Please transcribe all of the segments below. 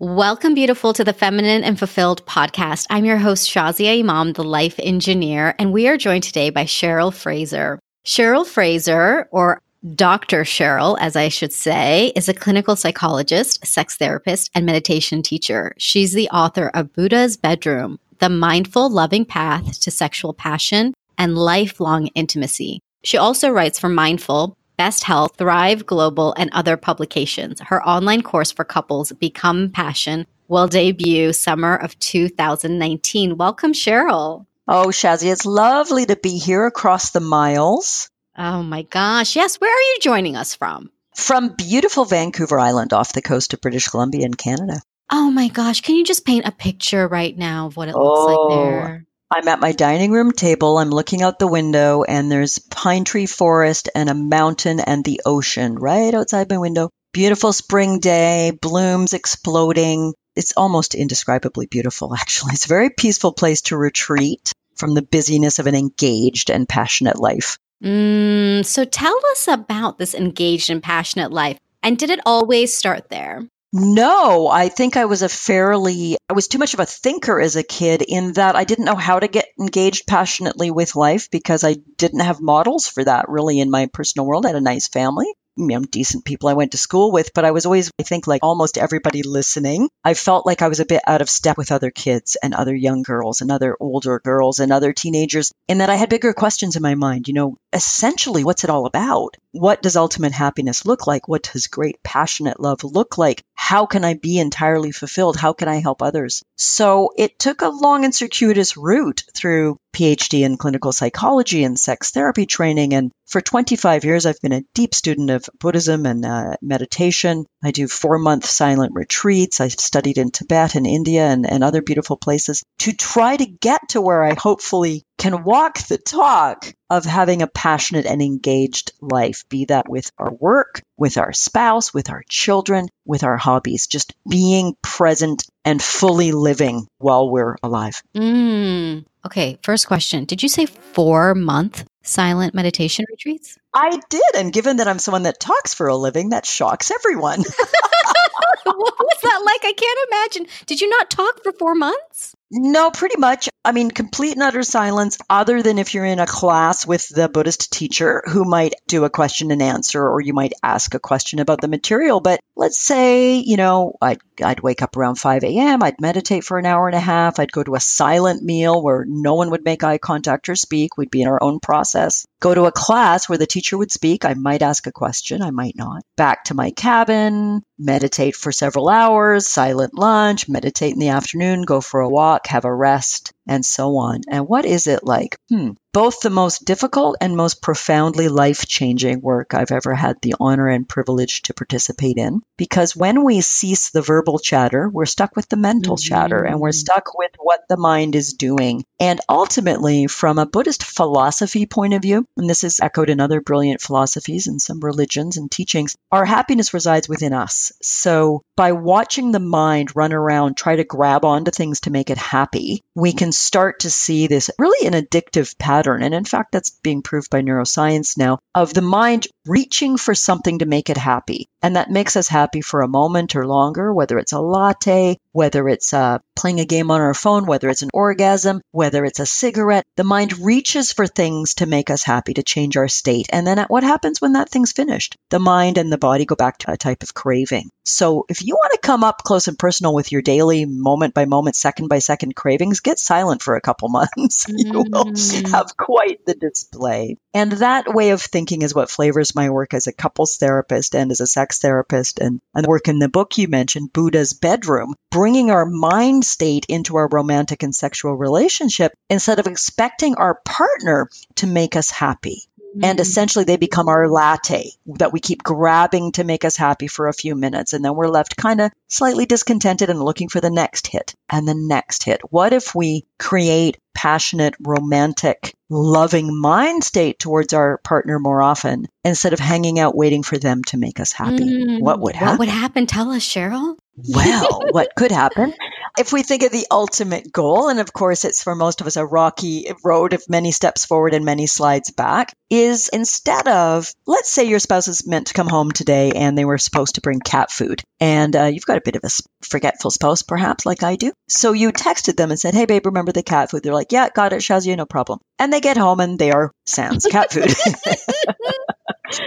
Welcome, beautiful, to the Feminine and Fulfilled podcast. I'm your host, Shazia Imam, the life engineer, and we are joined today by Cheryl Fraser. Cheryl Fraser, or Dr. Cheryl, as I should say, is a clinical psychologist, sex therapist, and meditation teacher. She's the author of Buddha's Bedroom, The Mindful, Loving Path to Sexual Passion and Lifelong Intimacy. She also writes for Mindful, Best Health, Thrive Global, and other publications. Her online course for couples, Become Passion, will debut summer of 2019. Welcome, Cheryl. Oh, Shazzy, it's lovely to be here across the miles. Oh my gosh. Yes. Where are you joining us from? From beautiful Vancouver Island off the coast of British Columbia in Canada. Oh my gosh. Can you just paint a picture right now of what it looks Oh, like there? I'm at my dining room table. I'm looking out the window, and there's pine tree forest and a mountain and the ocean right outside my window. Beautiful spring day, blooms exploding. It's almost indescribably beautiful, actually. It's a very peaceful place to retreat from the busyness of an engaged and passionate life. Mm, so tell us about this engaged and passionate life. And did it always start there? No, I think I was a fairly, I was too much of a thinker as a kid in that I didn't know how to get engaged passionately with life because I didn't have models for that really in my personal world. I had a nice family. You know, decent people I went to school with, but I was always, I think, like almost everybody listening. I felt like I was a bit out of step with other kids and other young girls and other older girls and other teenagers, in that I had bigger questions in my mind. You know, essentially, what's it all about? What does ultimate happiness look like? What does great passionate love look like? How can I be entirely fulfilled? How can I help others? So it took a long and circuitous route through PhD in clinical psychology and sex therapy training. And for 25 years, I've been a deep student of Buddhism and uh, meditation. I do four month silent retreats. I've studied in Tibet and India and, and other beautiful places to try to get to where I hopefully can walk the talk of having a passionate and engaged life, be that with our work, with our spouse, with our children, with our hobbies, just being present and fully living while we're alive. Mm. Okay. First question Did you say four month silent meditation retreats? I did. And given that I'm someone that talks for a living, that shocks everyone. what was that like? I can't imagine. Did you not talk for four months? No, pretty much. I mean, complete and utter silence, other than if you're in a class with the Buddhist teacher who might do a question and answer, or you might ask a question about the material. But let's say, you know, I'd, I'd wake up around 5 a.m., I'd meditate for an hour and a half, I'd go to a silent meal where no one would make eye contact or speak, we'd be in our own process. Go to a class where the teacher would speak, I might ask a question, I might not. Back to my cabin, meditate for several hours, silent lunch, meditate in the afternoon, go for a walk, have a rest, and so on. And what is it like? Hmm. Both the most difficult and most profoundly life changing work I've ever had the honor and privilege to participate in. Because when we cease the verbal chatter, we're stuck with the mental chatter and we're stuck with what the mind is doing. And ultimately, from a Buddhist philosophy point of view, and this is echoed in other brilliant philosophies and some religions and teachings, our happiness resides within us. So by watching the mind run around, try to grab onto things to make it happy, we can start to see this really an addictive pattern. And in fact, that's being proved by neuroscience now of the mind reaching for something to make it happy. And that makes us happy for a moment or longer, whether it's a latte, whether it's uh, playing a game on our phone, whether it's an orgasm, whether it's a cigarette. The mind reaches for things to make us happy, to change our state. And then what happens when that thing's finished? The mind and the body go back to a type of craving. So if you want to come up close and personal with your daily moment by moment, second by second cravings, get silent for a couple months. you will Mm. have quite the display. And that way of thinking is what flavors my work as a couples therapist and as a sex therapist and, and work in the book you mentioned, Buddha's Bedroom, bringing our mind state into our romantic and sexual relationship instead of expecting our partner to make us happy. And essentially, they become our latte that we keep grabbing to make us happy for a few minutes. And then we're left kind of slightly discontented and looking for the next hit and the next hit. What if we create passionate, romantic, loving mind state towards our partner more often instead of hanging out waiting for them to make us happy? Mm. What would happen? What would happen? Tell us, Cheryl. Well, what could happen? if we think of the ultimate goal, and of course it's for most of us a rocky road of many steps forward and many slides back, is instead of, let's say your spouse is meant to come home today and they were supposed to bring cat food, and uh, you've got a bit of a forgetful spouse, perhaps, like I do. So you texted them and said, Hey, babe, remember the cat food? They're like, Yeah, got it, Shazia, no problem. And they get home and they are sans cat food.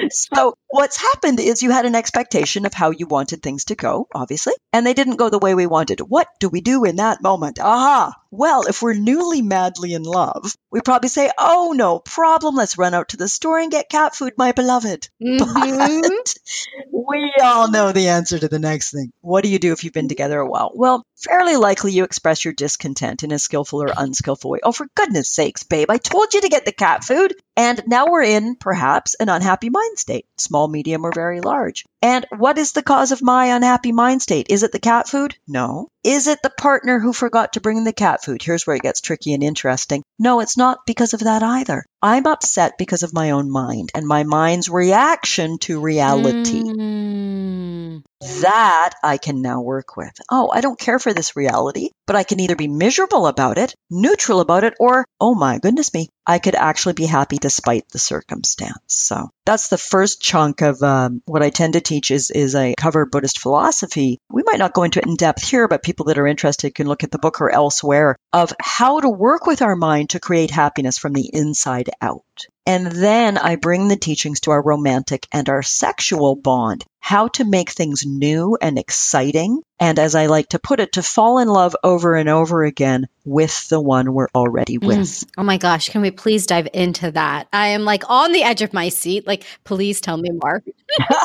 so what's happened is you had an expectation of how you wanted things to go, obviously, and they didn't go the way we wanted. What do we do in that moment? Aha! Well, if we're newly madly in love, we probably say, Oh, no problem. Let's run out to the store and get cat food, my beloved. Mm-hmm. But we all know the answer to the next thing. What do you do if you've been together a while? Well, fairly likely you express your discontent in a skillful or unskillful way. Oh, for goodness sakes, babe, I told you to get the cat food. And now we're in, perhaps, an unhappy mind state, small, medium, or very large. And what is the cause of my unhappy mind state? Is it the cat food? No. Is it the partner who forgot to bring the cat food? Here's where it gets tricky and interesting. No, it's not because of that either. I'm upset because of my own mind and my mind's reaction to reality. Mm. That I can now work with. Oh, I don't care for this reality, but I can either be miserable about it, neutral about it, or, oh my goodness me, I could actually be happy despite the circumstance. So that's the first chunk of um, what I tend to teach is, is I cover Buddhist philosophy. We might not go into it in depth here, but people that are interested can look at the book or elsewhere of how to work with our mind to create happiness from the inside out. And then I bring the teachings to our romantic and our sexual bond, how to make things new and exciting. And as I like to put it, to fall in love over and over again with the one we're already mm. with. Mm. Oh my gosh, can we please dive into that? I am like on the edge of my seat. Like, please tell me more.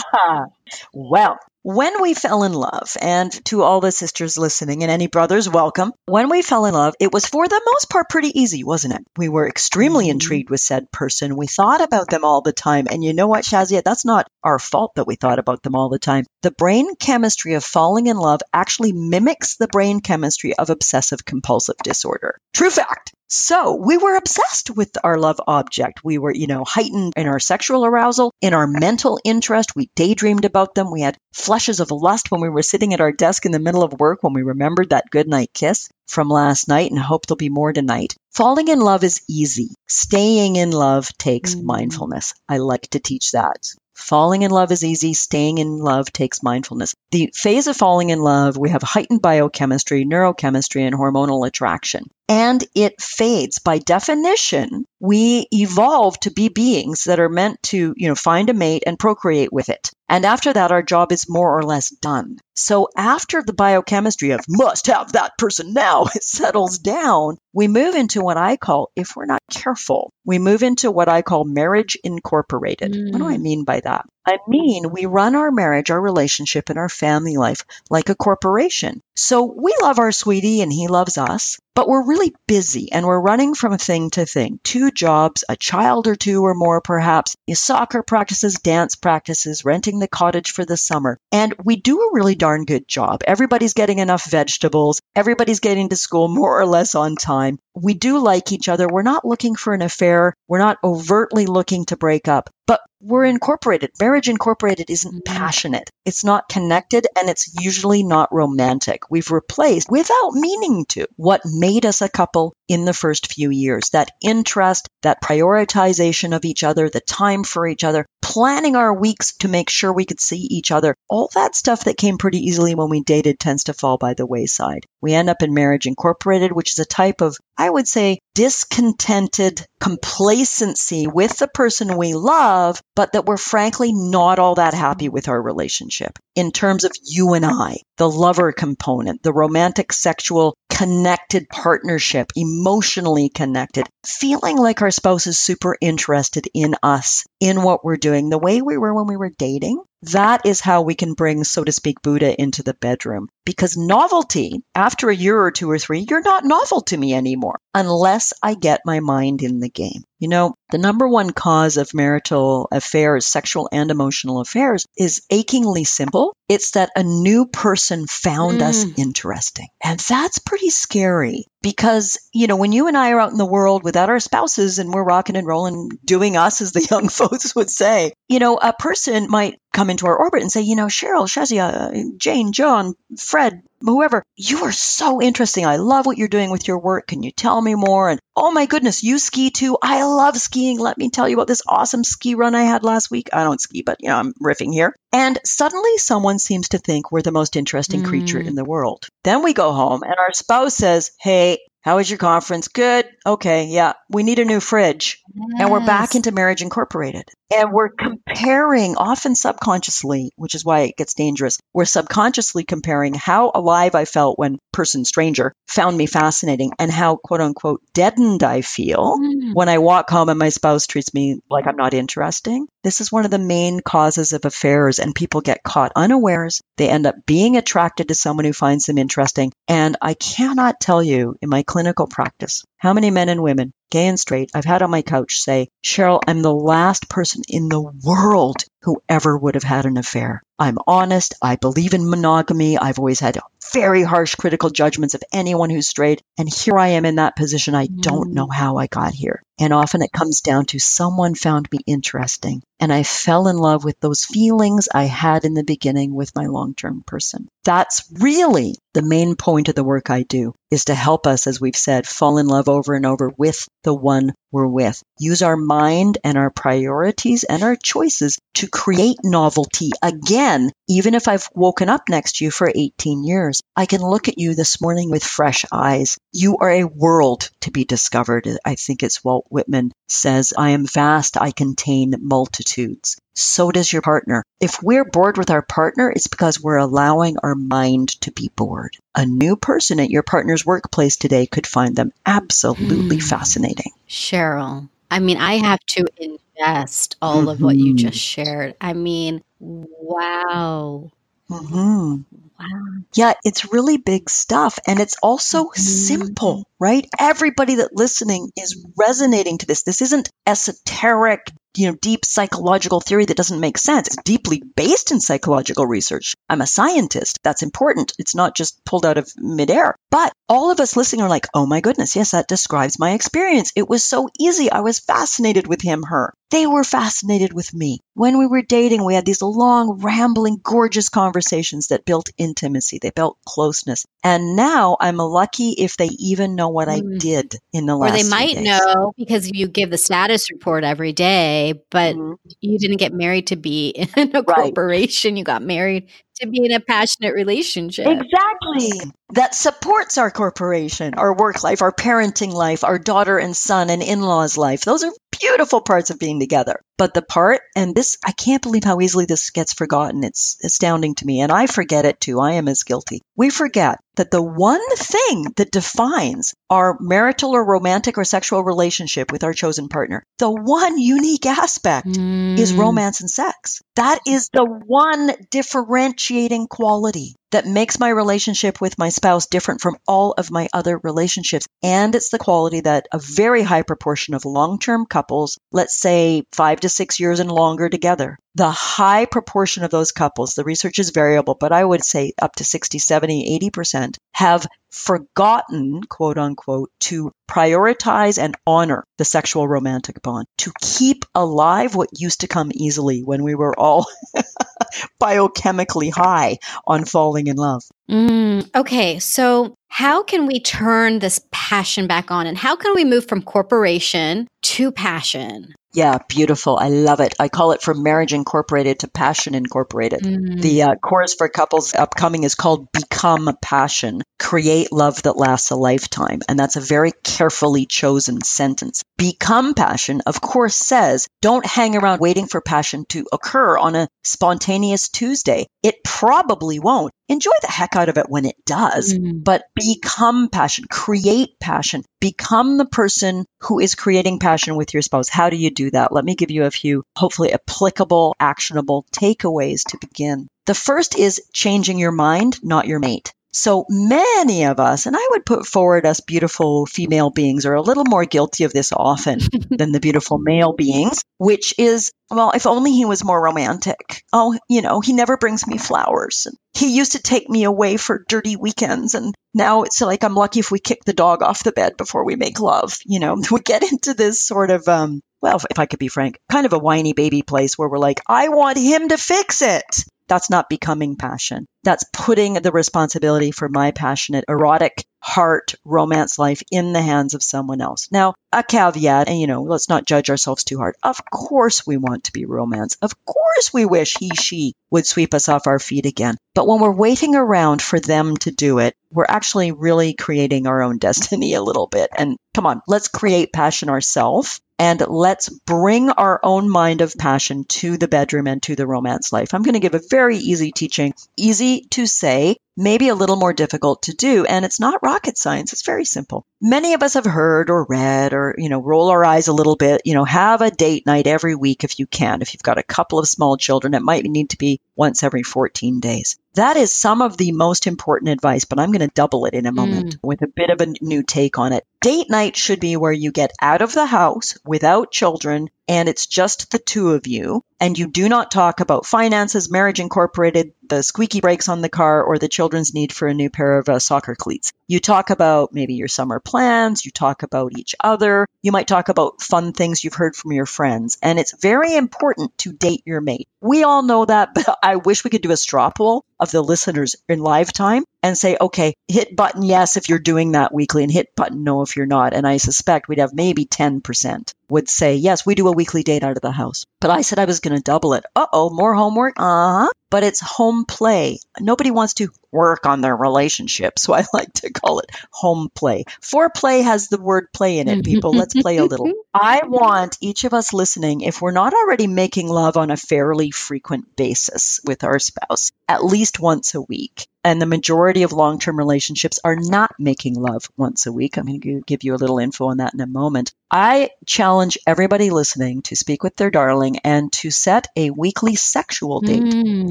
well, when we fell in love, and to all the sisters listening and any brothers, welcome. When we fell in love, it was for the most part pretty easy, wasn't it? We were extremely mm-hmm. intrigued with said person. We thought about them all the time. And you know what, Shazia? That's not our fault that we thought about them all the time. The brain chemistry of falling in love actually mimics the brain chemistry of obsessive compulsive disorder. True fact. So we were obsessed with our love object. We were, you know, heightened in our sexual arousal, in our mental interest. We daydreamed about them. We had flushes of lust when we were sitting at our desk in the middle of work when we remembered that goodnight kiss from last night and hope there'll be more tonight. Falling in love is easy. Staying in love takes mm. mindfulness. I like to teach that. Falling in love is easy. Staying in love takes mindfulness. The phase of falling in love, we have heightened biochemistry, neurochemistry, and hormonal attraction and it fades. By definition, we evolve to be beings that are meant to, you know, find a mate and procreate with it. And after that, our job is more or less done. So after the biochemistry of must have that person now settles down, we move into what I call, if we're not careful, we move into what I call marriage incorporated. Mm. What do I mm. mean by that? I mean, we run our marriage, our relationship, and our family life like a corporation. So we love our sweetie and he loves us, but we're really busy and we're running from thing to thing. Two jobs, a child or two or more perhaps, soccer practices, dance practices, renting the cottage for the summer. And we do a really darn good job. Everybody's getting enough vegetables. Everybody's getting to school more or less on time. We do like each other. We're not looking for an affair. We're not overtly looking to break up, but we're incorporated. Marriage incorporated isn't mm-hmm. passionate. It's not connected and it's usually not romantic. We've replaced without meaning to what made us a couple in the first few years. That interest, that prioritization of each other, the time for each other, planning our weeks to make sure we could see each other. All that stuff that came pretty easily when we dated tends to fall by the wayside. We end up in marriage incorporated, which is a type of, I would say, discontented complacency with the person we love, but that we're frankly not all that happy with our relationship in terms of you and I, the lover component, the romantic sexual connected partnership, emotionally connected, feeling like our spouse is super interested in us, in what we're doing, the way we were when we were dating. That is how we can bring, so to speak, Buddha into the bedroom. Because novelty, after a year or two or three, you're not novel to me anymore unless I get my mind in the game. You know, the number one cause of marital affairs, sexual and emotional affairs, is achingly simple. It's that a new person found mm. us interesting. And that's pretty scary because, you know, when you and I are out in the world without our spouses and we're rocking and rolling, doing us, as the young folks would say, you know, a person might come into our orbit and say, you know, Cheryl, Shazia, Jane, John, Fred, whoever, you are so interesting. I love what you're doing with your work. Can you tell me more? And oh my goodness, you ski too. I love skiing. Let me tell you about this awesome ski run I had last week. I don't ski, but you know, I'm riffing here. And suddenly someone seems to think we're the most interesting mm. creature in the world. Then we go home and our spouse says, Hey, how was your conference? Good. Okay. Yeah. We need a new fridge. Yes. And we're back into Marriage Incorporated. And we're comparing, often subconsciously, which is why it gets dangerous. We're subconsciously comparing how alive I felt when person stranger found me fascinating and how quote unquote deadened I feel mm. when I walk home and my spouse treats me like I'm not interesting. This is one of the main causes of affairs and people get caught unawares. They end up being attracted to someone who finds them interesting. And I cannot tell you in my clinical practice how many men and women, gay and straight, I've had on my couch say, Cheryl, I'm the last person in the world who ever would have had an affair. I'm honest. I believe in monogamy. I've always had very harsh critical judgments of anyone who's straight. And here I am in that position. I don't know mm. how I got here. And often it comes down to someone found me interesting. And I fell in love with those feelings I had in the beginning with my long term person. That's really the main point of the work I do is to help us, as we've said, fall in love over and over with the one we're with. Use our mind and our priorities and our choices to create novelty again, even if I've woken up next to you for 18 years. I can look at you this morning with fresh eyes. You are a world to be discovered. I think it's Walt Whitman says, I am vast, I contain multitudes. So does your partner. If we're bored with our partner, it's because we're allowing our mind to be bored. A new person at your partner's workplace today could find them absolutely mm. fascinating. Cheryl, I mean, I have to ingest all mm-hmm. of what you just mm-hmm. shared. I mean, wow. Mm-hmm. Wow. Yeah, it's really big stuff. And it's also mm-hmm. simple, right? Everybody that listening is resonating to this. This isn't esoteric you know, deep psychological theory that doesn't make sense. It's deeply based in psychological research. I'm a scientist. That's important. It's not just pulled out of midair. But all of us listening are like, oh my goodness, yes, that describes my experience. It was so easy. I was fascinated with him, her. They were fascinated with me. When we were dating, we had these long, rambling, gorgeous conversations that built intimacy. They built closeness. And now I'm lucky if they even know what I mm. did in the last. Or they might know because you give the status report every day, but mm-hmm. you didn't get married to be in a right. corporation. You got married to be in a passionate relationship. Exactly. That supports our corporation, our work life, our parenting life, our daughter and son and in laws life. Those are beautiful parts of being together. But the part, and this, I can't believe how easily this gets forgotten. It's astounding to me. And I forget it too. I am as guilty. We forget that the one thing that defines our marital or romantic or sexual relationship with our chosen partner, the one unique aspect mm. is romance and sex. That is the one differentiating quality that makes my relationship with my spouse different from all of my other relationships. And it's the quality that a very high proportion of long term couples, let's say five to six years and longer together, the high proportion of those couples, the research is variable, but I would say up to 60, 70, 80% have forgotten, quote unquote, to prioritize and honor the sexual romantic bond, to keep alive what used to come easily when we were all biochemically high on falling in love. Mm, okay, so how can we turn this passion back on and how can we move from corporation to passion? Yeah, beautiful. I love it. I call it from marriage incorporated to passion incorporated. Mm. The uh, course for couples upcoming is called Become Passion. Create love that lasts a lifetime. And that's a very carefully chosen sentence. Become passion, of course, says don't hang around waiting for passion to occur on a spontaneous Tuesday. It probably won't. Enjoy the heck out of it when it does, mm. but become passion, create passion, become the person who is creating passion with your spouse. How do you do that? Let me give you a few hopefully applicable, actionable takeaways to begin. The first is changing your mind, not your mate. So many of us, and I would put forward us beautiful female beings are a little more guilty of this often than the beautiful male beings, which is, well, if only he was more romantic. Oh, you know, he never brings me flowers. He used to take me away for dirty weekends. And now it's like I'm lucky if we kick the dog off the bed before we make love. You know, we get into this sort of, um, well, if I could be frank, kind of a whiny baby place where we're like, I want him to fix it. That's not becoming passion. That's putting the responsibility for my passionate, erotic heart romance life in the hands of someone else. Now, a caveat, and you know, let's not judge ourselves too hard. Of course we want to be romance. Of course we wish he, she would sweep us off our feet again. But when we're waiting around for them to do it, we're actually really creating our own destiny a little bit. And come on, let's create passion ourselves and let's bring our own mind of passion to the bedroom and to the romance life. I'm going to give a very easy teaching, easy to say, maybe a little more difficult to do. And it's not rocket science. It's very simple. Many of us have heard or read or, you know, roll our eyes a little bit, you know, have a date night every week if you can. If you've got a couple of small children, it might need to be once every 14 days. That is some of the most important advice, but I'm going to double it in a moment mm. with a bit of a new take on it. Date night should be where you get out of the house without children and it's just the two of you and you do not talk about finances, marriage incorporated, the squeaky brakes on the car, or the children's need for a new pair of uh, soccer cleats. You talk about maybe your summer plans, you talk about each other, you might talk about fun things you've heard from your friends. And it's very important to date your mate. We all know that, but I wish we could do a straw poll of the listeners in live time and say, okay, hit button yes if you're doing that weekly and hit button no if you're not. And I suspect we'd have maybe 10% would say, yes, we do a weekly date out of the house. But I said I was going to double it. Uh oh, more homework? Uh huh. But it's home play. Nobody wants to work on their relationship. So I like to call it home play. Foreplay has the word play in it, people. Let's play a little. I want each of us listening, if we're not already making love on a fairly frequent basis with our spouse, at least once a week, and the majority of long term relationships are not making love once a week. I'm going to give you a little info on that in a moment. I challenge everybody listening to speak with their darling and to set a weekly sexual date mm.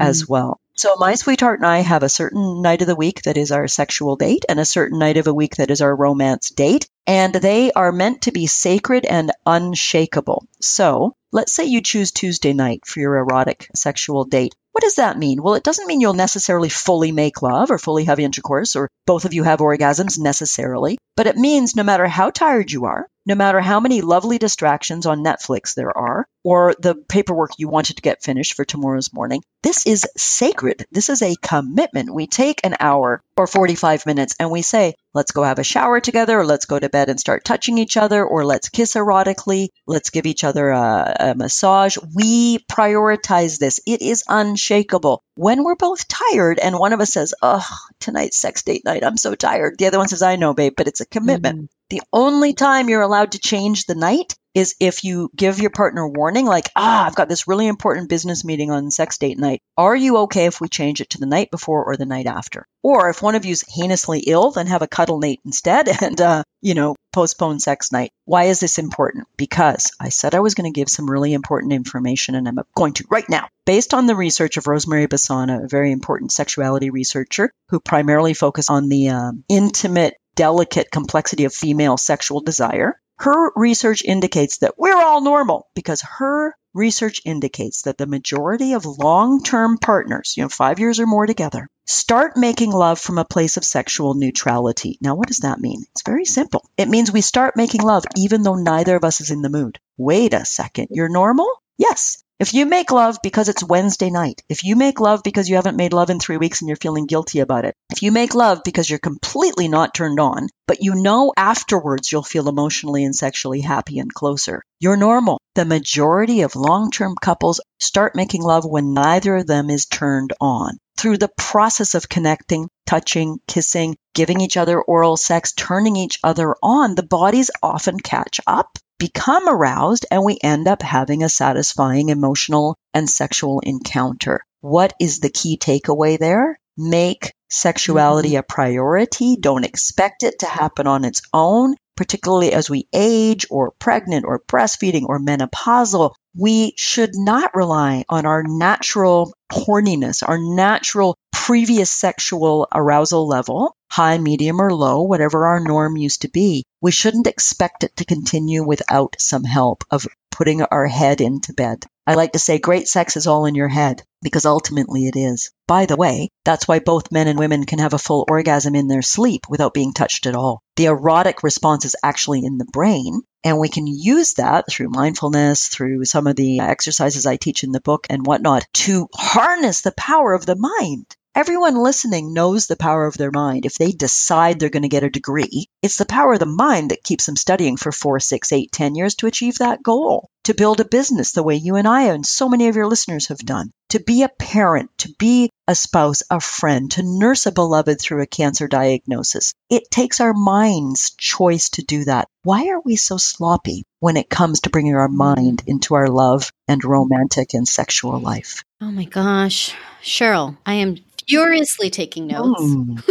as well. So my sweetheart and I have a certain night of the week that is our sexual date and a certain night of a week that is our romance date. And they are meant to be sacred and unshakable. So let's say you choose Tuesday night for your erotic sexual date. What does that mean? Well, it doesn't mean you'll necessarily fully make love or fully have intercourse or both of you have orgasms necessarily, but it means no matter how tired you are, no matter how many lovely distractions on Netflix there are, or the paperwork you wanted to get finished for tomorrow's morning, this is sacred. This is a commitment. We take an hour or 45 minutes and we say, let's go have a shower together, or let's go to bed and start touching each other, or let's kiss erotically, let's give each other a, a massage. We prioritize this. It is unshakable. When we're both tired and one of us says, oh, tonight's sex date night, I'm so tired. The other one says, I know, babe, but it's a commitment. Mm-hmm. The only time you're allowed to change the night is if you give your partner warning, like, ah, I've got this really important business meeting on sex date night. Are you okay if we change it to the night before or the night after? Or if one of you's heinously ill, then have a cuddle night instead and, uh, you know, postpone sex night. Why is this important? Because I said I was going to give some really important information and I'm going to right now. Based on the research of Rosemary Basson, a very important sexuality researcher who primarily focused on the um, intimate delicate complexity of female sexual desire. Her research indicates that we're all normal because her research indicates that the majority of long-term partners, you know, five years or more together, start making love from a place of sexual neutrality. Now, what does that mean? It's very simple. It means we start making love even though neither of us is in the mood. Wait a second. You're normal? Yes. If you make love because it's Wednesday night, if you make love because you haven't made love in three weeks and you're feeling guilty about it, if you make love because you're completely not turned on, but you know afterwards you'll feel emotionally and sexually happy and closer, you're normal. The majority of long term couples start making love when neither of them is turned on. Through the process of connecting, touching, kissing, giving each other oral sex, turning each other on, the bodies often catch up become aroused and we end up having a satisfying emotional and sexual encounter. What is the key takeaway there? Make sexuality mm-hmm. a priority. Don't expect it to happen on its own. particularly as we age or pregnant or breastfeeding or menopausal, we should not rely on our natural horniness, our natural previous sexual arousal level, high, medium, or low, whatever our norm used to be. We shouldn't expect it to continue without some help of putting our head into bed. I like to say great sex is all in your head because ultimately it is. By the way, that's why both men and women can have a full orgasm in their sleep without being touched at all. The erotic response is actually in the brain. And we can use that through mindfulness, through some of the exercises I teach in the book and whatnot to harness the power of the mind. Everyone listening knows the power of their mind. If they decide they're going to get a degree, it's the power of the mind that keeps them studying for four, six, eight, ten years to achieve that goal. To build a business the way you and I and so many of your listeners have done. To be a parent, to be a spouse, a friend, to nurse a beloved through a cancer diagnosis. It takes our mind's choice to do that. Why are we so sloppy when it comes to bringing our mind into our love and romantic and sexual life? Oh my gosh. Cheryl, I am furiously taking notes. Mm.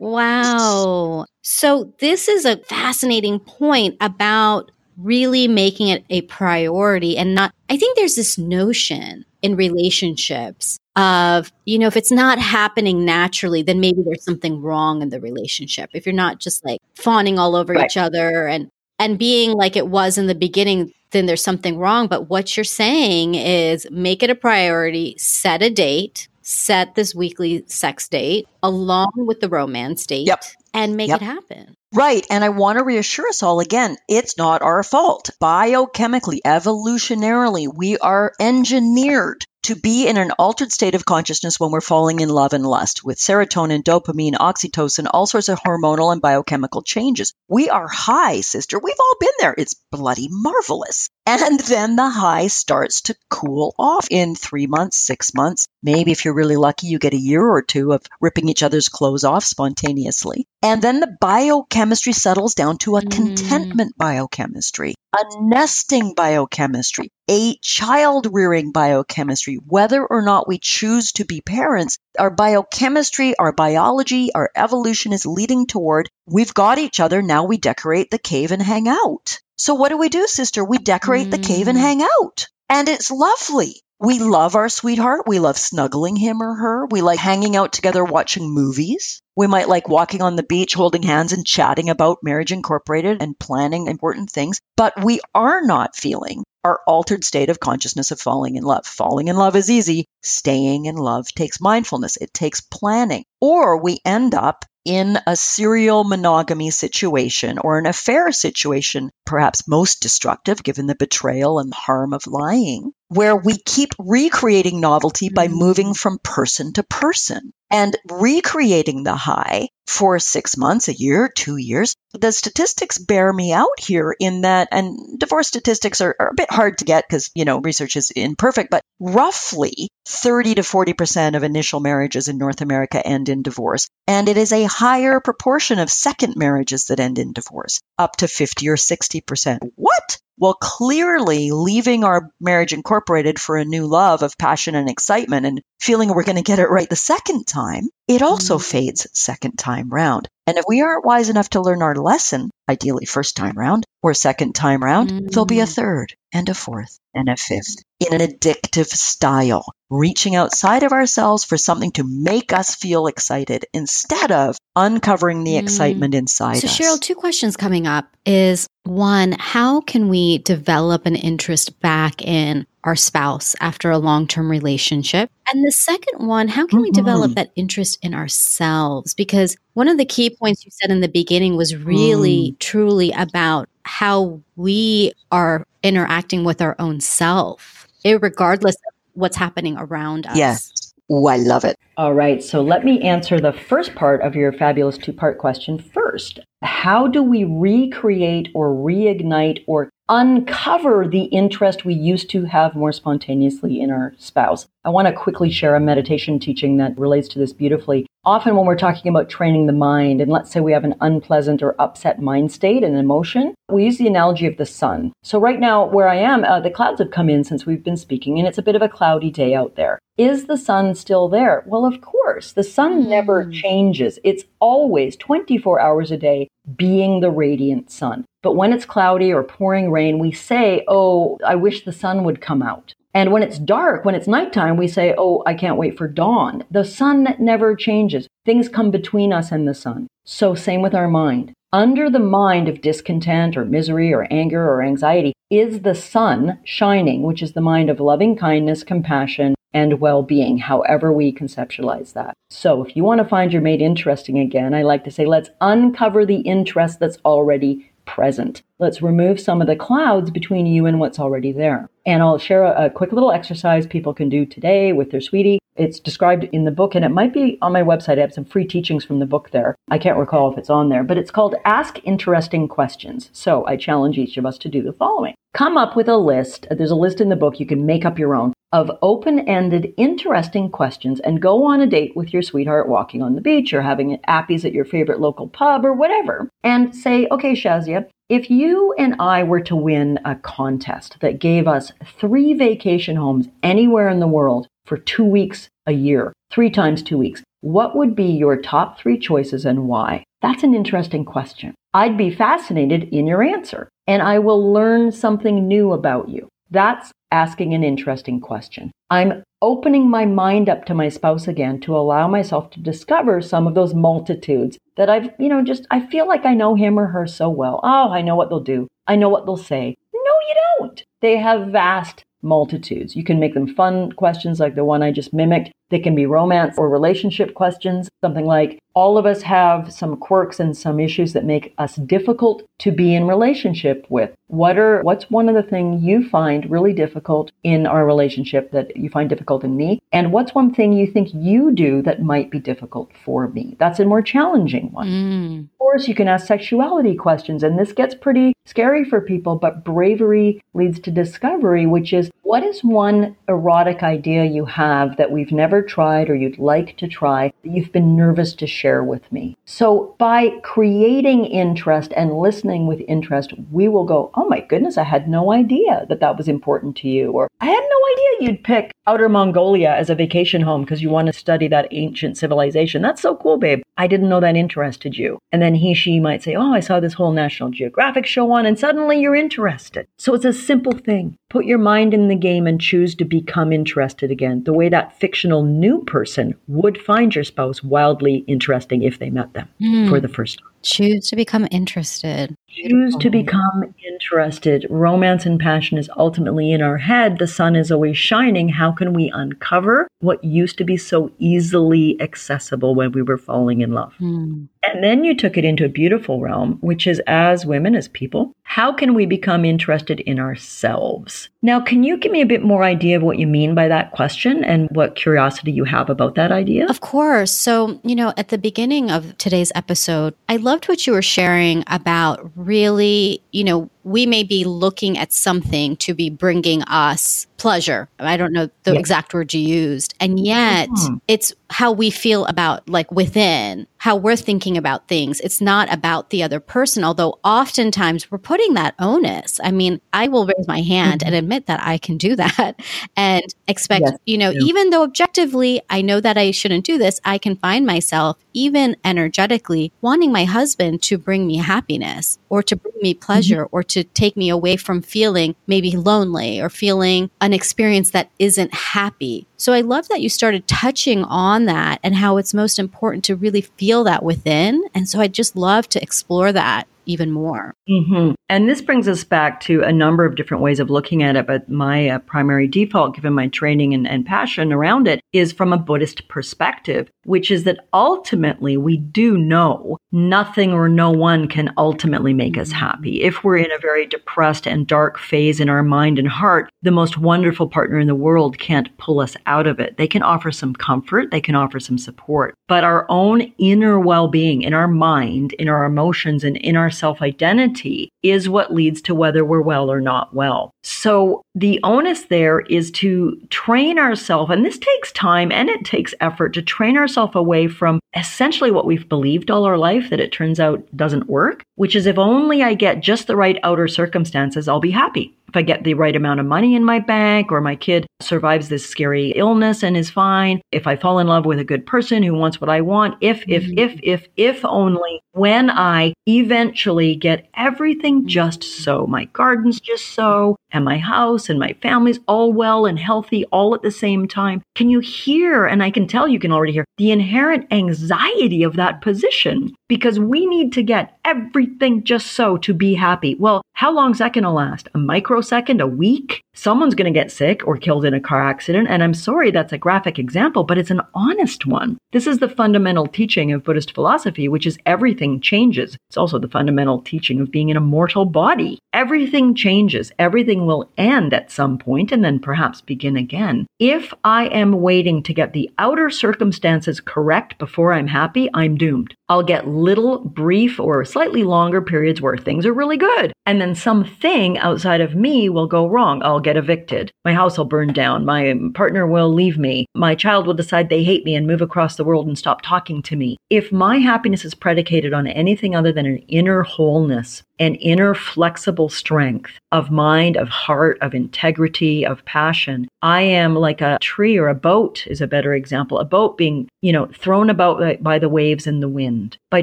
wow. So, this is a fascinating point about really making it a priority and not, I think there's this notion in relationships of, you know, if it's not happening naturally, then maybe there's something wrong in the relationship. If you're not just like fawning all over right. each other and, and being like it was in the beginning, then there's something wrong. But what you're saying is make it a priority, set a date, set this weekly sex date along with the romance date yep. and make yep. it happen. Right. And I want to reassure us all again, it's not our fault. Biochemically, evolutionarily, we are engineered to be in an altered state of consciousness when we're falling in love and lust with serotonin, dopamine, oxytocin, all sorts of hormonal and biochemical changes. We are high, sister. We've all been there. It's bloody marvelous. And then the high starts to cool off in three months, six months. Maybe if you're really lucky, you get a year or two of ripping each other's clothes off spontaneously. And then the biochemistry settles down to a mm. contentment biochemistry, a nesting biochemistry, a child rearing biochemistry. Whether or not we choose to be parents, our biochemistry, our biology, our evolution is leading toward we've got each other. Now we decorate the cave and hang out. So what do we do, sister? We decorate mm. the cave and mm. hang out. And it's lovely. We love our sweetheart. We love snuggling him or her. We like hanging out together watching movies. We might like walking on the beach, holding hands and chatting about marriage incorporated and planning important things. But we are not feeling our altered state of consciousness of falling in love. Falling in love is easy. Staying in love takes mindfulness. It takes planning. Or we end up in a serial monogamy situation or an affair situation, perhaps most destructive given the betrayal and harm of lying, where we keep recreating novelty by mm-hmm. moving from person to person and recreating the high for six months, a year, two years. The statistics bear me out here in that, and divorce statistics are, are a bit hard to get because, you know, research is imperfect, but roughly 30 to 40% of initial marriages in North America end in divorce. And it is a higher proportion of second marriages that end in divorce, up to 50 or 60%. What? Well, clearly leaving our marriage incorporated for a new love of passion and excitement and feeling we're going to get it right the second time, it also mm. fades second time round. And if we aren't wise enough to learn our lesson, ideally first time round or second time round, mm. there'll be a mm. third and a fourth and a fifth in an addictive style, reaching outside of ourselves for something to make us feel excited instead of uncovering the mm. excitement inside so, us. So, Cheryl, two questions coming up is one, how can we develop an interest back in our spouse after a long term relationship? And the second one, how can mm-hmm. we develop that interest in ourselves? Because one of the key points you said in the beginning was really, mm. truly about how we are interacting with our own self, regardless of what's happening around us. Yes. Oh, I love it. All right. So let me answer the first part of your fabulous two part question first. How do we recreate or reignite or uncover the interest we used to have more spontaneously in our spouse. I want to quickly share a meditation teaching that relates to this beautifully. Often, when we're talking about training the mind, and let's say we have an unpleasant or upset mind state and emotion, we use the analogy of the sun. So, right now, where I am, uh, the clouds have come in since we've been speaking, and it's a bit of a cloudy day out there. Is the sun still there? Well, of course. The sun never hmm. changes. It's always 24 hours a day being the radiant sun. But when it's cloudy or pouring rain, we say, Oh, I wish the sun would come out. And when it's dark, when it's nighttime, we say, Oh, I can't wait for dawn. The sun never changes. Things come between us and the sun. So, same with our mind. Under the mind of discontent or misery or anger or anxiety is the sun shining, which is the mind of loving kindness, compassion, and well being, however we conceptualize that. So, if you want to find your mate interesting again, I like to say, let's uncover the interest that's already present. Let's remove some of the clouds between you and what's already there. And I'll share a, a, quick little exercise people can do today with their sweetie. It's described in the book and it might be on my website. I have some free teachings from the book there. I can't recall if it's on there, but it's called Ask Interesting Questions. So I challenge each of us to do the following. Come up with a list. There's a list in the book. You can make up your own of open ended, interesting questions and go on a date with your sweetheart walking on the beach or having appies at your favorite local pub or whatever and say, okay, Shazia, if you and I were to win a contest that gave us three vacation homes anywhere in the world for two weeks a year, three times two weeks, what would be your top three choices and why? That's an interesting question. I'd be fascinated in your answer and I will learn something new about you. That's asking an interesting question. I'm opening my mind up to my spouse again to allow myself to discover some of those multitudes that I've, you know, just, I feel like I know him or her so well. Oh, I know what they'll do. I know what they'll say. No, you don't. They have vast multitudes. You can make them fun questions like the one I just mimicked. They can be romance or relationship questions, something like all of us have some quirks and some issues that make us difficult to be in relationship with. What are what's one of the things you find really difficult in our relationship that you find difficult in me? And what's one thing you think you do that might be difficult for me? That's a more challenging one. Mm. Of course, you can ask sexuality questions and this gets pretty scary for people, but bravery leads to discovery, which is what is one erotic idea you have that we've never tried or you'd like to try that you've been nervous to share with me? So by creating interest and listening with interest, we will go, oh my goodness, I had no idea that that was important to you. Or I had no idea you'd pick Outer Mongolia as a vacation home because you want to study that ancient civilization. That's so cool, babe. I didn't know that interested you. And then he, she might say, oh, I saw this whole National Geographic show on, and suddenly you're interested. So it's a simple thing. Put your mind in the game and choose to become interested again, the way that fictional new person would find your spouse wildly interesting if they met them mm. for the first time. Choose to become interested. Choose to become interested. Romance and passion is ultimately in our head. The sun is always shining. How can we uncover what used to be so easily accessible when we were falling in love? Mm. And then you took it into a beautiful realm, which is as women, as people, how can we become interested in ourselves? Now, can you give me a bit more idea of what you mean by that question and what curiosity you have about that idea? Of course. So, you know, at the beginning of today's episode, I loved what you were sharing about really, you know, we may be looking at something to be bringing us pleasure. I don't know the exact word you used. And yet mm-hmm. it's how we feel about like within, how we're thinking about things. It's not about the other person, although oftentimes we're putting that onus. I mean, I will raise my hand mm-hmm. and admit that I can do that and expect, yes. you know, yeah. even though objectively I know that I shouldn't do this, I can find myself even energetically wanting my husband to bring me happiness or to bring me pleasure mm-hmm. or to take me away from feeling maybe lonely or feeling an experience that isn't happy. So I love that you started touching on that and how it's most important to really feel that within. And so I just love to explore that even more. Mm-hmm. And this brings us back to a number of different ways of looking at it. But my uh, primary default, given my training and, and passion around it, is from a Buddhist perspective, which is that ultimately we do know nothing or no one can ultimately make us happy. If we're in a very depressed and dark phase in our mind and heart, the most wonderful partner in the world can't pull us out of it. They can offer some comfort, they can offer some support, but our own inner well being in our mind, in our emotions, and in our self identity is what leads to whether we're well or not well. So the onus there is to train ourselves, and this takes time and it takes effort to train ourselves away from essentially what we've believed all our life that it turns out doesn't work, which is if only I get just the right outer circumstances, I'll be happy if I get the right amount of money in my bank or my kid survives this scary illness and is fine, if I fall in love with a good person who wants what I want, if, if, mm-hmm. if, if, if only when I eventually get everything just so, my garden's just so, and my house and my family's all well and healthy all at the same time. Can you hear, and I can tell you can already hear, the inherent anxiety of that position? Because we need to get everything just so to be happy. Well, how long is that going to last? A microsecond? A week? Someone's going to get sick or killed in a car accident. And I'm sorry that's a graphic example, but it's an honest one. This is the fundamental teaching of Buddhist philosophy, which is everything changes. It's also the fundamental teaching of being in a mortal body. Everything changes. Everything will end at some point and then perhaps begin again. If I am waiting to get the outer circumstances correct before I'm happy, I'm doomed. I'll get little, brief, or slightly longer periods where things are really good. And then something outside of me will go wrong. I'll get evicted. My house will burn down. My partner will leave me. My child will decide they hate me and move across the world and stop talking to me. If my happiness is predicated on anything other than an inner wholeness, an inner flexible strength of mind, of heart, of integrity, of passion. I am like a tree or a boat is a better example. A boat being, you know, thrown about by the waves and the wind. By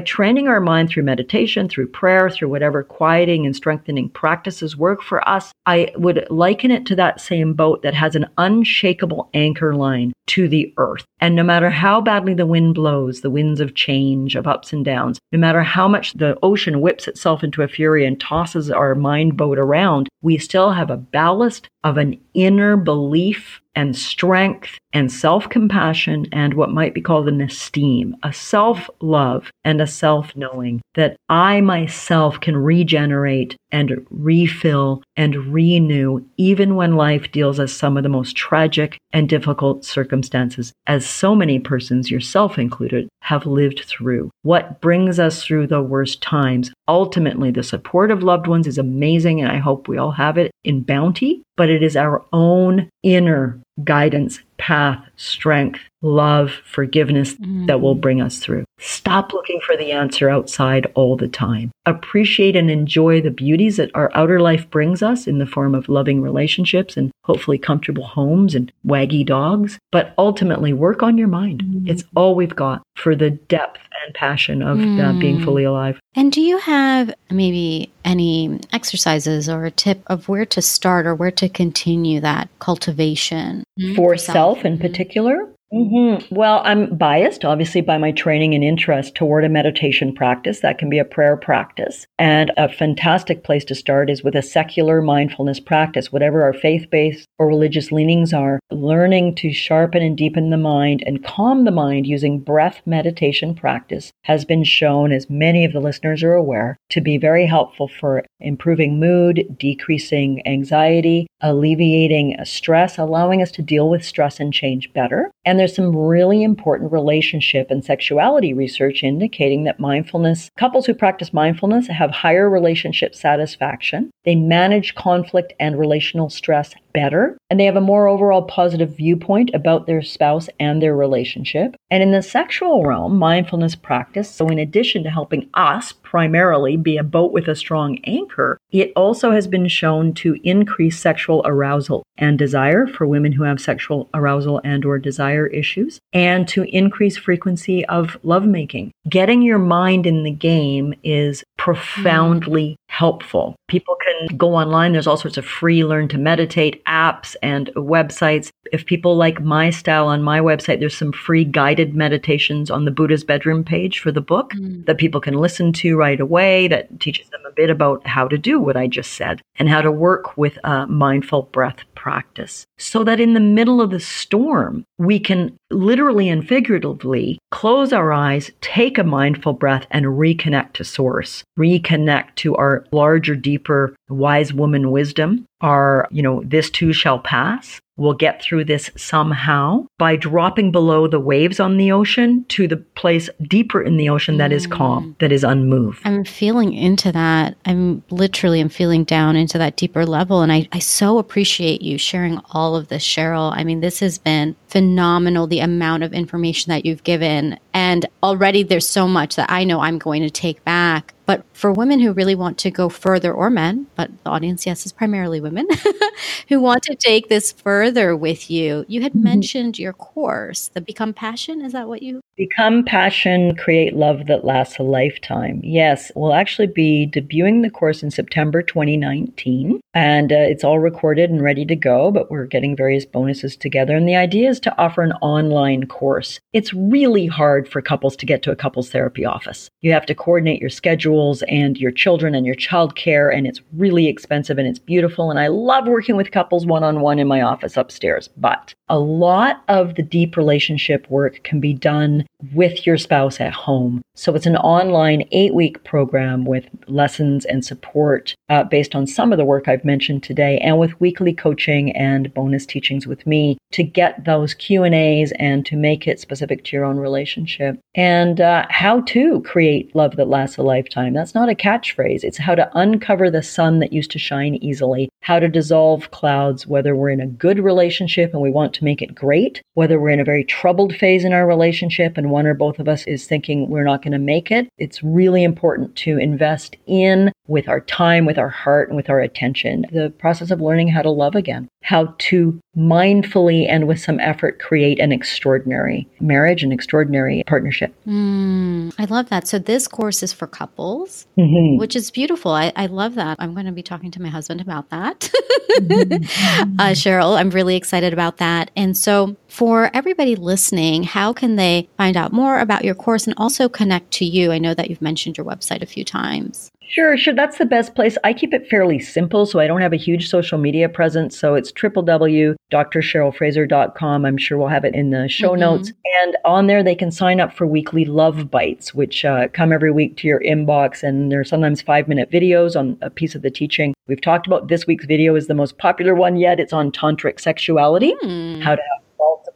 training our mind through meditation, through prayer, through whatever quieting and strengthening practices work for us, I would liken it to that same boat that has an unshakable anchor line to the earth. And no matter how badly the wind blows, the winds of change, of ups and downs, no matter how much the ocean whips itself into a fury and tosses our mind boat around, we still have a ballast of an inner belief and strength and self compassion and what might be called an esteem, a self love and a self knowing that I myself can regenerate and refill and renew even when life deals us some of the most tragic and difficult circumstances, as so many persons, yourself included, have lived through. What brings us through the worst times? Ultimately, the support of loved ones is amazing, and I hope we all have it in bounty, but it is our own inner guidance, path, strength, love, forgiveness mm. that will bring us through. Stop looking for the answer outside all the time. Appreciate and enjoy the beauties that our outer life brings us in the form of loving relationships and hopefully comfortable homes and waggy dogs. But ultimately, work on your mind. Mm. It's all we've got for the depth and passion of mm. uh, being mm. fully alive. And do you have maybe any exercises or a tip of where to start or where to continue that cultivation Mm-hmm. for, self in particular? Mm-hmm. Well, I'm biased, obviously, by my training and interest toward a meditation practice. That can be a prayer practice. And a fantastic place to start is with a secular mindfulness practice, whatever our faith based or religious leanings are, learning to sharpen and deepen the mind and calm the mind using breath meditation practice has been shown, as many of the listeners are aware, to be very helpful for improving mood, decreasing anxiety, alleviating stress, allowing us to deal with stress and change better. And there's some really important relationship and sexuality research indicating that mindfulness, couples who practice mindfulness have higher relationship satisfaction. They manage conflict and relational stress better, and they have a more overall positive viewpoint about their spouse and their relationship. And in the sexual realm, mindfulness practice, so in addition to helping us primarily be a boat with a strong anchor, it also has been shown to increase sexual arousal and desire for women who have sexual arousal and or desire issues and to increase frequency of lovemaking. Getting your mind in the game is profoundly helpful. People can go online. There's all sorts of free learn to meditate apps and websites. If people like my style on my website, there's some free guided meditations on the Buddha's bedroom page for the book mm. that people can listen to right away that teaches them a bit about how to do what I just said and how to work with a mindful breath practice so that in the middle of the storm, we can literally and figuratively close our eyes, take a mindful breath, and reconnect to source, reconnect to our larger, deeper, wise woman wisdom, are, you know, this too shall pass, We'll get through this somehow by dropping below the waves on the ocean to the place deeper in the ocean that is calm, mm. that is unmoved. I'm feeling into that. I'm literally I'm feeling down into that deeper level. And I, I so appreciate you sharing all of this, Cheryl. I mean, this has been phenomenal the amount of information that you've given. And already there's so much that I know I'm going to take back but for women who really want to go further, or men, but the audience, yes, is primarily women who want to take this further with you, you had mm-hmm. mentioned your course, the Become Passion. Is that what you? Become Passion, Create Love That Lasts a Lifetime. Yes, we'll actually be debuting the course in September 2019, and uh, it's all recorded and ready to go, but we're getting various bonuses together. And the idea is to offer an online course. It's really hard for couples to get to a couples therapy office. You have to coordinate your schedules and your children and your childcare, and it's really expensive and it's beautiful. And I love working with couples one on one in my office upstairs. But a lot of the deep relationship work can be done with your spouse at home. So it's an online eight week program with lessons and support uh, based on some of the work I've mentioned today and with weekly coaching and bonus teachings with me to get those Q and A's and to make it specific to your own relationship and uh, how to create love that lasts a lifetime. That's not a catchphrase. It's how to uncover the sun that used to shine easily, how to dissolve clouds, whether we're in a good relationship and we want to make it great, whether we're in a very troubled phase in our relationship and one or both of us is thinking we're not going to make it. It's really important to invest in with our time, with our heart, and with our attention the process of learning how to love again, how to mindfully and with some effort create an extraordinary marriage, an extraordinary partnership. Mm, I love that. So, this course is for couples, mm-hmm. which is beautiful. I, I, love that. I'm going to be talking to my husband about that. mm-hmm. uh, Cheryl, I'm really excited about that. And so, for everybody listening, how can they find out more about your course and also connect to you? I know that you've mentioned your website a few times. Sure, sure. That's the best place. I keep it fairly simple, so I don't have a huge social media presence. So it's www.drcherylfraser.com. I'm sure we'll have it in the show mm-hmm. notes. And on there, they can sign up for weekly love bites, which uh, come every week to your inbox. And they're sometimes five minute videos on a piece of the teaching. We've talked about this week's video is the most popular one yet. It's on tantric sexuality, mm. how to have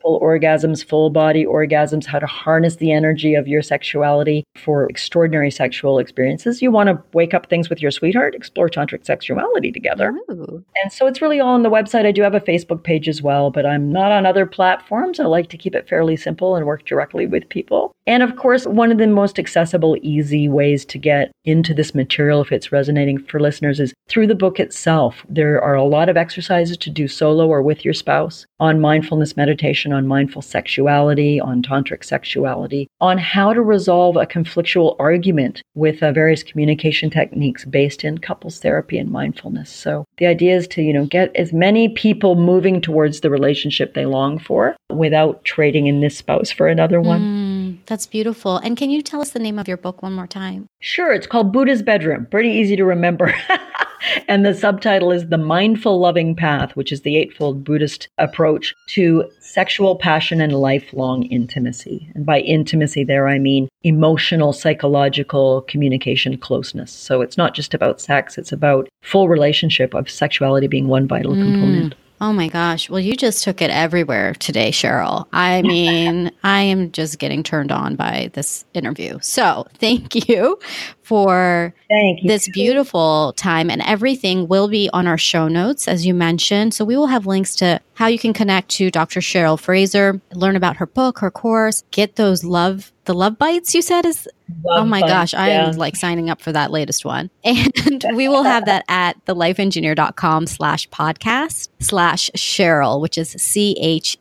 multiple orgasms, full body orgasms, how to harness the energy of your sexuality for extraordinary sexual experiences. You want to wake up things with your sweetheart, explore tantric sexuality together. Ooh. And so it's really all on the website. I do have a Facebook page as well, but I'm not on other platforms. I like to keep it fairly simple and work directly with people. And of course, one of the most accessible, easy ways to get into this material, if it's resonating for listeners, is through the book itself. There are a lot of exercises to do solo or with your spouse on mindfulness meditation, on mindful sexuality, on tantric sexuality, on how to resolve a conflictual argument with uh, various communication techniques based in couples therapy and mindfulness. So the idea is to, you know, get as many people moving towards the relationship they long for without trading in this spouse for another one. Mm, that's beautiful. And can you tell us the name of your book one more time? Sure. It's called Buddha's Bedroom. Pretty easy to remember. and the subtitle is The Mindful Loving Path, which is the Eightfold Buddhist approach to sexual passion and lifelong intimacy. And by intimacy, there I mean emotional, psychological communication closeness. So it's not just about sex, it's about full relationship of sexuality being one vital mm. component. Oh my gosh. Well, you just took it everywhere today, Cheryl. I mean, I am just getting turned on by this interview. So thank you for this beautiful time. And everything will be on our show notes, as you mentioned. So we will have links to how you can connect to Dr. Cheryl Fraser, learn about her book, her course, get those love the love bites you said is love oh my bites, gosh i yeah. am like signing up for that latest one and we will have that at thelifeengineer.com slash podcast slash cheryl which is c-h-e-r-y-l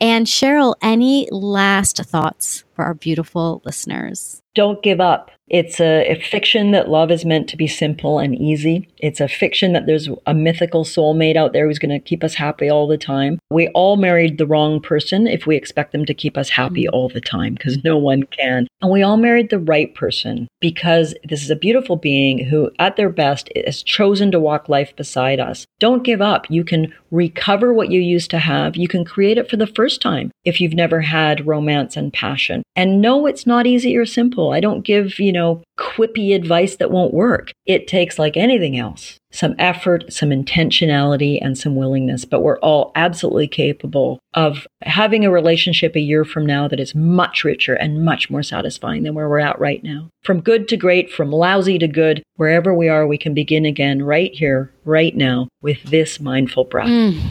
and cheryl any last thoughts for our beautiful listeners don't give up It's a, a, fiction that love is meant to be simple and easy. It's a fiction that there's a mythical soulmate out there who's going to keep us happy all the time. We all married the wrong person if we expect them to keep us happy all the time, because no one can. And we all married the right person because this is a beautiful being who, at their best, has chosen to walk life beside us. Don't give up. You can recover what you used to have. You can create it for the first time if you've never had romance and passion. And no, it's not easy or simple. I don't give, you know, quippy advice that won't work. It takes, like anything else, some effort, some intentionality, and some willingness. But we're all absolutely capable of having a relationship a year from now that is much richer and much more satisfying than where we're at right now. From good to great, from lousy to good, wherever we are, we can begin again right here, right now, with this mindful breath. Mm,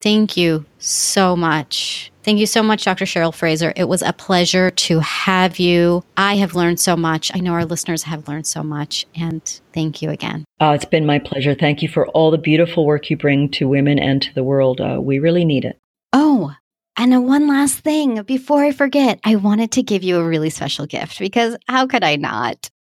thank you so much. Thank you so much, Dr. Cheryl Fraser. It was a pleasure to have you. I have learned so much. I know our listeners have learned so much. And thank you again. Uh, it's been my pleasure. Thank you for all the beautiful work you bring to women and to the world. Uh, we really need it. Oh, and one last thing before I forget, I wanted to give you a really special gift because how could I not?